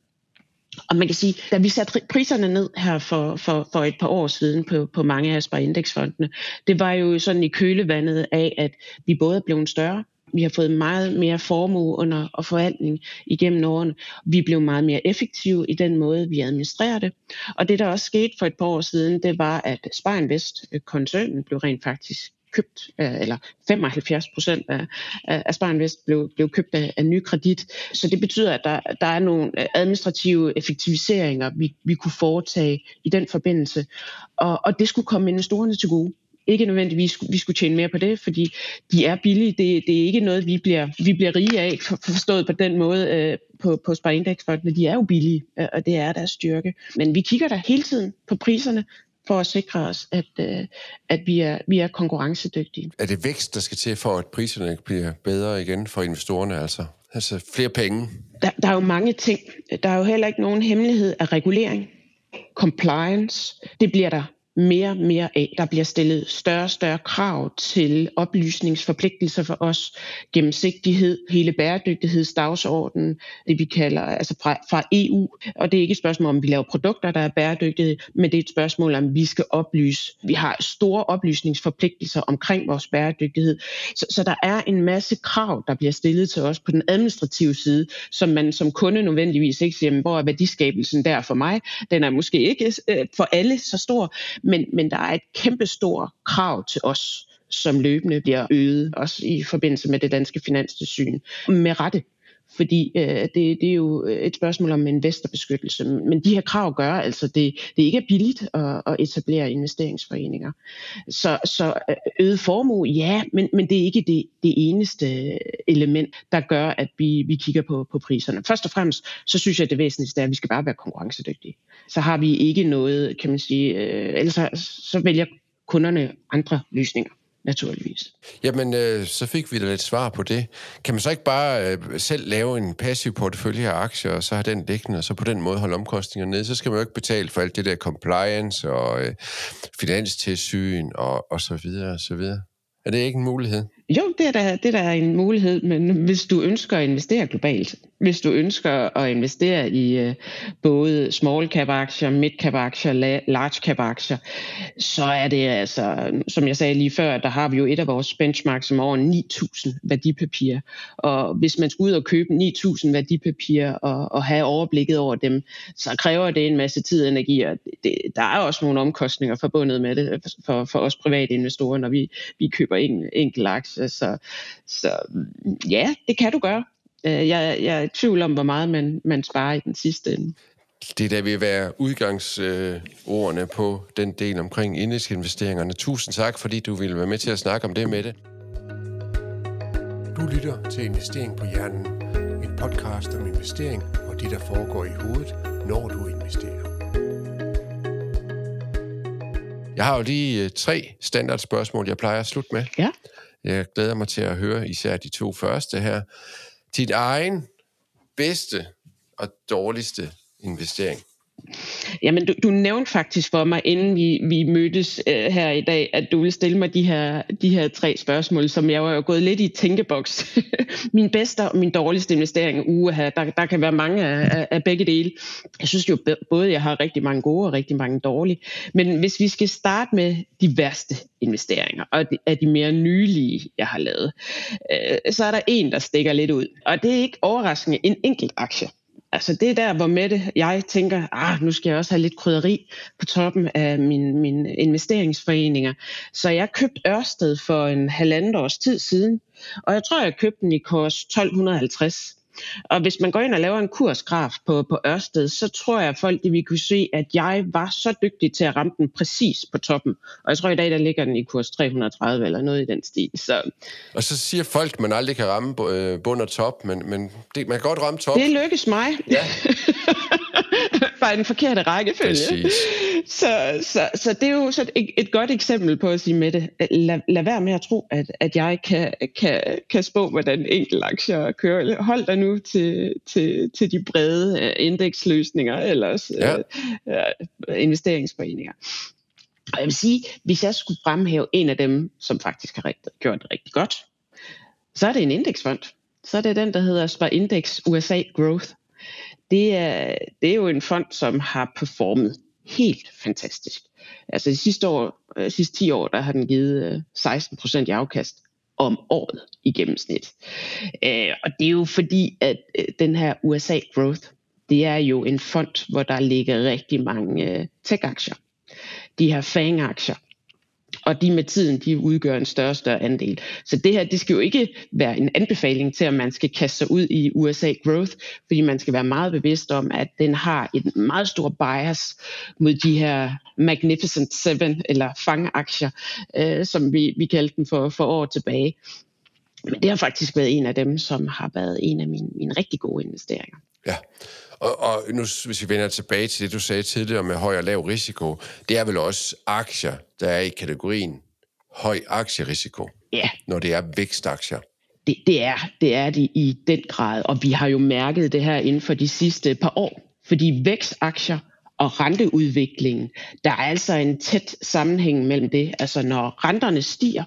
[SPEAKER 3] Og man kan sige, da vi satte priserne ned her for, for, for et par år siden på, på mange af indeksfondene, det var jo sådan i kølevandet af, at vi både blev større, vi har fået meget mere formue under og forvaltning igennem årene. Vi blev meget mere effektive i den måde, vi administrerer det. Og det, der også skete for et par år siden, det var, at Spar koncernen blev rent faktisk købt, eller 75 procent af, af Spar blev, blev købt af, af ny kredit. Så det betyder, at der, der er nogle øh, administrative effektiviseringer, vi, vi kunne foretage i den forbindelse. Og, og det skulle komme investorerne til gode ikke nødvendigvis, vi skulle tjene mere på det, fordi de er billige. Det, det er ikke noget, vi bliver, vi bliver rige af, for, forstået på den måde øh, på, på sparindeksfondene. De er jo billige, øh, og det er deres styrke. Men vi kigger der hele tiden på priserne. for at sikre os, at, øh, at vi, er, vi er konkurrencedygtige.
[SPEAKER 2] Er det vækst, der skal til for, at priserne bliver bedre igen for investorerne? Altså, altså flere penge?
[SPEAKER 3] Der, der er jo mange ting. Der er jo heller ikke nogen hemmelighed af regulering. Compliance, det bliver der mere og mere af. Der bliver stillet større og større krav til oplysningsforpligtelser for os, gennemsigtighed, hele bæredygtighedsdagsordenen, det vi kalder altså fra, fra EU. Og det er ikke et spørgsmål om, vi laver produkter, der er bæredygtige, men det er et spørgsmål om, vi skal oplyse. Vi har store oplysningsforpligtelser omkring vores bæredygtighed. Så, så der er en masse krav, der bliver stillet til os på den administrative side, som man som kunde nødvendigvis ikke siger, hvor er værdiskabelsen der for mig? Den er måske ikke øh, for alle så stor, men, men der er et kæmpestort krav til os, som løbende bliver øget, også i forbindelse med det danske finanstilsyn. Med rette, fordi øh, det, det er jo øh, et spørgsmål om investorbeskyttelse. Men de her krav gør altså, det, det ikke er billigt at, at etablere investeringsforeninger. Så, så øh, øget formue, ja, men, men det er ikke det, det eneste øh, element, der gør, at vi, vi kigger på, på priserne. Først og fremmest, så synes jeg, at det væsentligste er, at vi skal bare være konkurrencedygtige. Så har vi ikke noget, kan man sige, øh, ellers så, så vælger kunderne andre løsninger naturligvis.
[SPEAKER 2] Jamen, øh, så fik vi da lidt svar på det. Kan man så ikke bare øh, selv lave en passiv portefølje af aktier, og så have den liggende, og så på den måde holde omkostningerne nede? Så skal man jo ikke betale for alt det der compliance og øh, finanstilsyn og, og så videre og så videre. Er det ikke en mulighed?
[SPEAKER 3] Jo, det er, da, det er da en mulighed, men hvis du ønsker at investere globalt, hvis du ønsker at investere i øh, både small cap aktier, mid cap aktier, large cap aktier, så er det altså, som jeg sagde lige før, der har vi jo et af vores benchmarks som over 9.000 værdipapirer. Og hvis man skal ud og købe 9.000 værdipapirer og, og have overblikket over dem, så kræver det en masse tid og energi, og det, der er også nogle omkostninger forbundet med det for, for os private investorer, når vi, vi køber en, enkelt aktie. Så, så ja, det kan du gøre. Øh, jeg, jeg er i tvivl om, hvor meget man, man sparer i den sidste ende.
[SPEAKER 2] Det der vil være udgangsordene på den del omkring indeksinvesteringerne. Tusind tak, fordi du ville være med til at snakke om det med det.
[SPEAKER 1] Du lytter til Investering på Hjernen, en podcast om investering og det, der foregår i hovedet, når du investerer.
[SPEAKER 2] Jeg har jo lige øh, tre standardspørgsmål, jeg plejer at slutte med.
[SPEAKER 3] Ja.
[SPEAKER 2] Jeg glæder mig til at høre især de to første her. Dit egen bedste og dårligste investering?
[SPEAKER 3] Jamen, du, du nævnte faktisk for mig, inden vi, vi mødtes øh, her i dag, at du ville stille mig de her, de her tre spørgsmål, som jeg var jo gået lidt i tænkeboks. min bedste og min dårligste investering, uge her, der, der kan være mange af, af begge dele. Jeg synes jo både, jeg har rigtig mange gode og rigtig mange dårlige. Men hvis vi skal starte med de værste investeringer, og de, af de mere nylige, jeg har lavet, øh, så er der en, der stikker lidt ud. Og det er ikke overraskende en enkelt aktie. Altså det er der, hvor med det, jeg tænker, ah, nu skal jeg også have lidt krydderi på toppen af mine, mine investeringsforeninger. Så jeg købte Ørsted for en halvandet års tid siden, og jeg tror, jeg købte den i kurs 1250. Og hvis man går ind og laver en kursgraf på, på Ørsted, så tror jeg, at folk de vil kunne se, at jeg var så dygtig til at ramme den præcis på toppen. Og jeg tror i dag, der ligger den i kurs 330 eller noget i den stil. Så...
[SPEAKER 2] Og så siger folk, at man aldrig kan ramme øh, bund og top, men, men det, man kan godt ramme top.
[SPEAKER 3] Det lykkes mig. Ja. Bare den forkerte rækkefølge. Præcis. Så, så, så det er jo så et, et godt eksempel på at sige med det. Lad, lad være med at tro, at, at jeg kan, kan, kan spå, hvordan enkelt aktier kører. Hold dig nu til, til, til de brede uh, indeksløsninger eller ja. uh, investeringsforeninger. Og jeg vil sige, hvis jeg skulle fremhæve en af dem, som faktisk har gjort det rigtig godt, så er det en indeksfond. Så er det den, der hedder Spar Index USA Growth. Det er, det er jo en fond, som har performet helt fantastisk. Altså de sidste, år, de sidste 10 år, der har den givet øh, 16% i afkast om året i gennemsnit. Øh, og det er jo fordi, at den her USA Growth, det er jo en fond, hvor der ligger rigtig mange tech-aktier. De her FANG-aktier, og de med tiden, de udgør en større og større andel. Så det her, det skal jo ikke være en anbefaling til, at man skal kaste sig ud i USA Growth, fordi man skal være meget bevidst om, at den har en meget stor bias mod de her Magnificent Seven, eller fangaktier, øh, som vi, vi kaldte den for, for år tilbage. Men det har faktisk været en af dem, som har været en af mine, mine rigtig gode investeringer.
[SPEAKER 2] Ja, og, og nu, hvis vi vender tilbage til det, du sagde tidligere med høj og lav risiko, det er vel også aktier, der er i kategorien høj aktierisiko,
[SPEAKER 3] Ja,
[SPEAKER 2] når det er vækstaktier.
[SPEAKER 3] det, det, er, det er det i den grad, og vi har jo mærket det her inden for de sidste par år, fordi vækstaktier og renteudviklingen, der er altså en tæt sammenhæng mellem det. Altså når renterne stiger,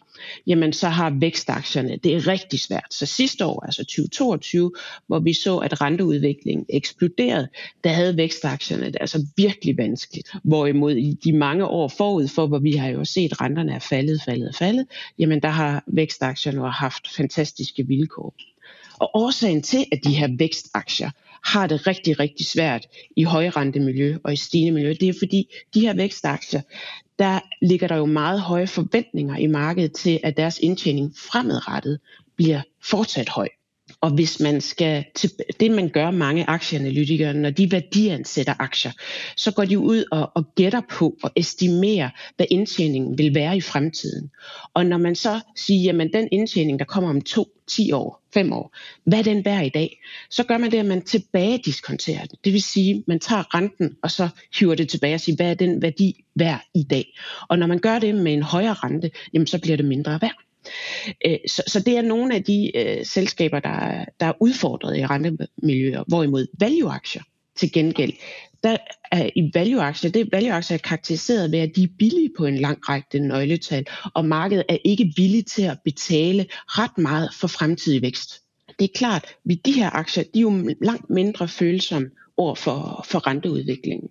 [SPEAKER 3] jamen så har vækstaktierne, det er rigtig svært. Så sidste år, altså 2022, hvor vi så, at renteudviklingen eksploderede, der havde vækstaktierne det altså virkelig vanskeligt. Hvorimod i de mange år forud for, hvor vi har jo set, at renterne er faldet, faldet, faldet, jamen der har vækstaktierne haft fantastiske vilkår. Og årsagen til, at de her vækstaktier har det rigtig, rigtig svært i højrentemiljø og i stigende miljø, det er fordi, de her vækstaktier, der ligger der jo meget høje forventninger i markedet til, at deres indtjening fremadrettet bliver fortsat høj. Og hvis man skal til, det man gør mange aktieanalytikere, når de værdiansætter aktier, så går de ud og, og gætter på og estimerer, hvad indtjeningen vil være i fremtiden. Og når man så siger, jamen den indtjening, der kommer om to, 10 år, 5 år, hvad den bærer i dag? Så gør man det, at man tilbagediskonterer den. Det vil sige, man tager renten, og så hiver det tilbage og siger, hvad er den værdi værd i dag? Og når man gør det med en højere rente, jamen så bliver det mindre værd. Øh, så, så det er nogle af de øh, selskaber, der, der er udfordret i rentemiljøer, hvorimod value-aktier til gengæld, der er i value-aktier, det value-aktier er karakteriseret ved, at de er billige på en lang række nøgletal, og markedet er ikke villig til at betale ret meget for fremtidig vækst. Det er klart, at de her aktier, de er jo langt mindre følsomme over for, for renteudviklingen.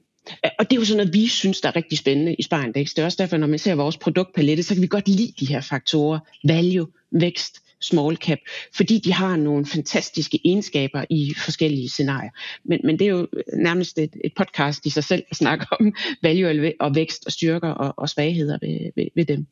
[SPEAKER 3] Og det er jo sådan noget, vi synes, der er rigtig spændende i Sparindex. Det er også derfor, når man ser vores produktpalette, så kan vi godt lide de her faktorer. Value, vækst, small cap, fordi de har nogle fantastiske egenskaber i forskellige scenarier. Men, men det er jo nærmest et, et podcast i sig selv at snakke om value og vækst og styrker og, og svagheder ved, ved, ved dem.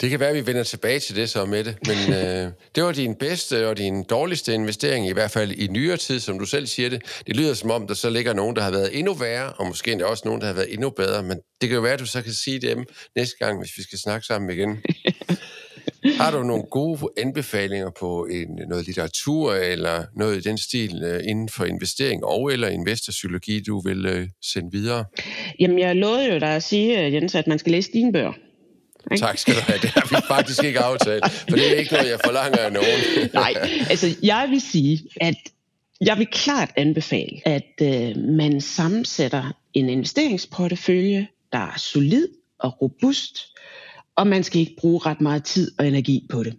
[SPEAKER 2] Det kan være, at vi vender tilbage til det så med det, men øh, det var din bedste og din dårligste investering, i hvert fald i nyere tid, som du selv siger det. Det lyder som om, der så ligger nogen, der har været endnu værre, og måske endda også nogen, der har været endnu bedre, men det kan jo være, at du så kan sige dem næste gang, hvis vi skal snakke sammen igen. Har du nogle gode anbefalinger på en, noget litteratur eller noget i den stil øh, inden for investering og eller investorpsykologi, du vil øh, sende videre?
[SPEAKER 3] Jamen, jeg lovede jo dig at sige, Jens, at man skal læse dine bøger. Ikke?
[SPEAKER 2] Tak skal du have. Det har vi faktisk ikke aftalt, for det er ikke noget, jeg forlanger af nogen.
[SPEAKER 3] Nej, altså jeg vil sige, at jeg vil klart anbefale, at øh, man sammensætter en investeringsportefølje, der er solid og robust, og man skal ikke bruge ret meget tid og energi på det.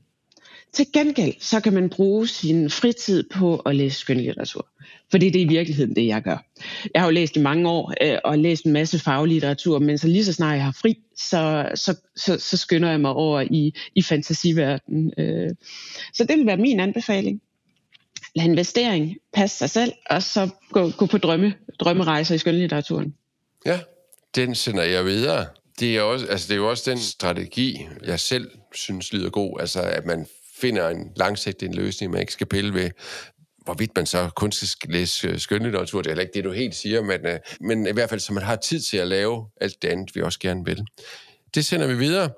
[SPEAKER 3] Til gengæld, så kan man bruge sin fritid på at læse skønlitteratur. For det er det i virkeligheden, det jeg gør. Jeg har jo læst i mange år øh, og læst en masse faglitteratur, men så lige så snart jeg har fri, så, så, så, så skynder jeg mig over i, i fantasiverdenen. Øh. Så det vil være min anbefaling. Lad investering passe sig selv, og så gå, gå på drømme, drømmerejser i skønlitteraturen.
[SPEAKER 2] Ja, den sender jeg videre. Det er, også, altså det er jo også den strategi, jeg selv synes lyder god, altså at man finder en langsigtet en løsning, man ikke skal pille ved, hvorvidt man så kun skal læse skønlitteratur, det er heller ikke det, du helt siger, men, øh, men i hvert fald, så man har tid til at lave alt det andet, vi også gerne vil. Det sender vi videre.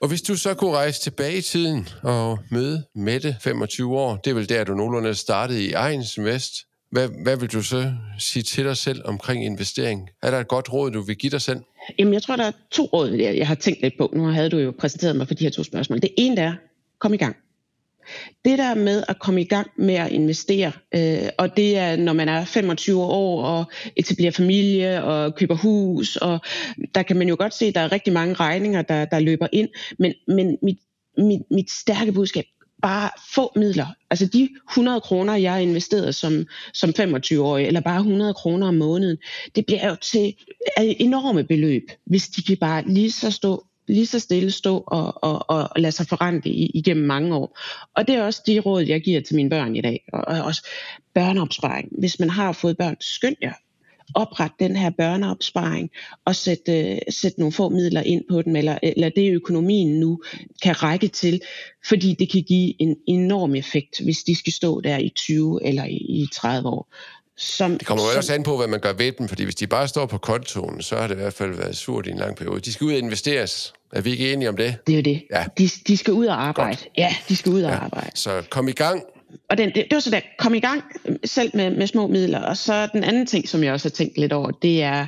[SPEAKER 2] Og hvis du så kunne rejse tilbage i tiden og møde Mette, 25 år, det er vel der, du nogenlunde startede i Ejens Vest. Hvad, hvad vil du så sige til dig selv omkring investering? Er der et godt råd, du vil give dig selv?
[SPEAKER 3] Jamen, jeg tror, der er to råd, jeg jeg har tænkt lidt på. Nu havde du jo præsenteret mig for de her to spørgsmål. Det ene er, kom i gang. Det der med at komme i gang med at investere, øh, og det er, når man er 25 år og etablerer familie og køber hus, og der kan man jo godt se, at der er rigtig mange regninger, der, der løber ind. Men, men mit, mit, mit stærke budskab, bare få midler. Altså de 100 kroner, jeg har investeret som, som 25-årig, eller bare 100 kroner om måneden, det bliver jo til enorme beløb, hvis de kan bare lige så stå lige så stille stå og, og, og, lade sig forrente igennem mange år. Og det er også de råd, jeg giver til mine børn i dag. Og, og også børneopsparing. Hvis man har fået børn, skynd jer. Opret den her børneopsparing og sæt, øh, sæt nogle få midler ind på den, eller, eller det økonomien nu kan række til, fordi det kan give en enorm effekt, hvis de skal stå der i 20 eller i, i 30 år. Som,
[SPEAKER 2] Det kommer jo også an på, hvad man gør ved dem, fordi hvis de bare står på kontoen, så har det i hvert fald været surt i en lang periode. De skal ud og investeres. Er vi ikke enige om det?
[SPEAKER 3] Det er jo det.
[SPEAKER 2] Ja.
[SPEAKER 3] De, de skal ud og arbejde.
[SPEAKER 2] Godt.
[SPEAKER 3] Ja, de skal ud og arbejde.
[SPEAKER 2] Så kom i gang,
[SPEAKER 3] og den, det, det var så der, kom i gang øh, selv med, med små midler. Og så den anden ting, som jeg også har tænkt lidt over, det er,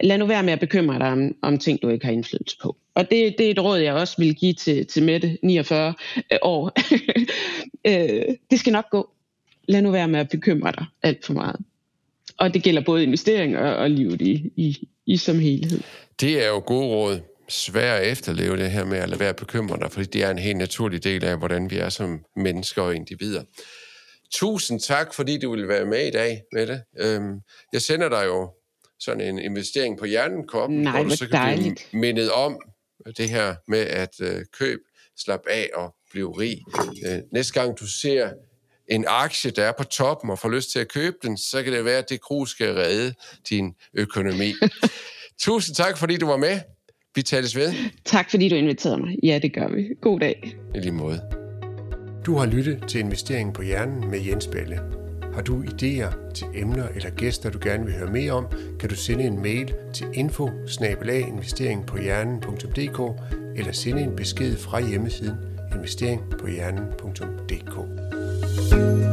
[SPEAKER 3] lad nu være med at bekymre dig om, om ting, du ikke har indflydelse på. Og det, det er et råd, jeg også vil give til, til Mette, 49 øh, år. Øh, det skal nok gå. Lad nu være med at bekymre dig alt for meget. Og det gælder både investering og, og livet i, i, i som helhed.
[SPEAKER 2] Det er jo gode råd svært at efterleve det her med at lade være bekymret dig, fordi det er en helt naturlig del af, hvordan vi er som mennesker og individer. Tusind tak, fordi du ville være med i dag, Mette. Øhm, jeg sender dig jo sådan en investering på hjernen
[SPEAKER 3] Nej, hvor så kan dejligt.
[SPEAKER 2] blive mindet om det her med at øh, køb, slap af og blive rig. Øh, næste gang du ser en aktie, der er på toppen og får lyst til at købe den, så kan det være, at det krus skal redde din økonomi. Tusind tak, fordi du var med. Vi tales ved.
[SPEAKER 3] Tak fordi du inviterede mig. Ja, det gør vi. God dag.
[SPEAKER 2] I lige måde.
[SPEAKER 1] Du har lyttet til Investering på Hjernen med Jens Balle. Har du idéer til emner eller gæster, du gerne vil høre mere om, kan du sende en mail til info eller sende en besked fra hjemmesiden investeringpohjernen.dk.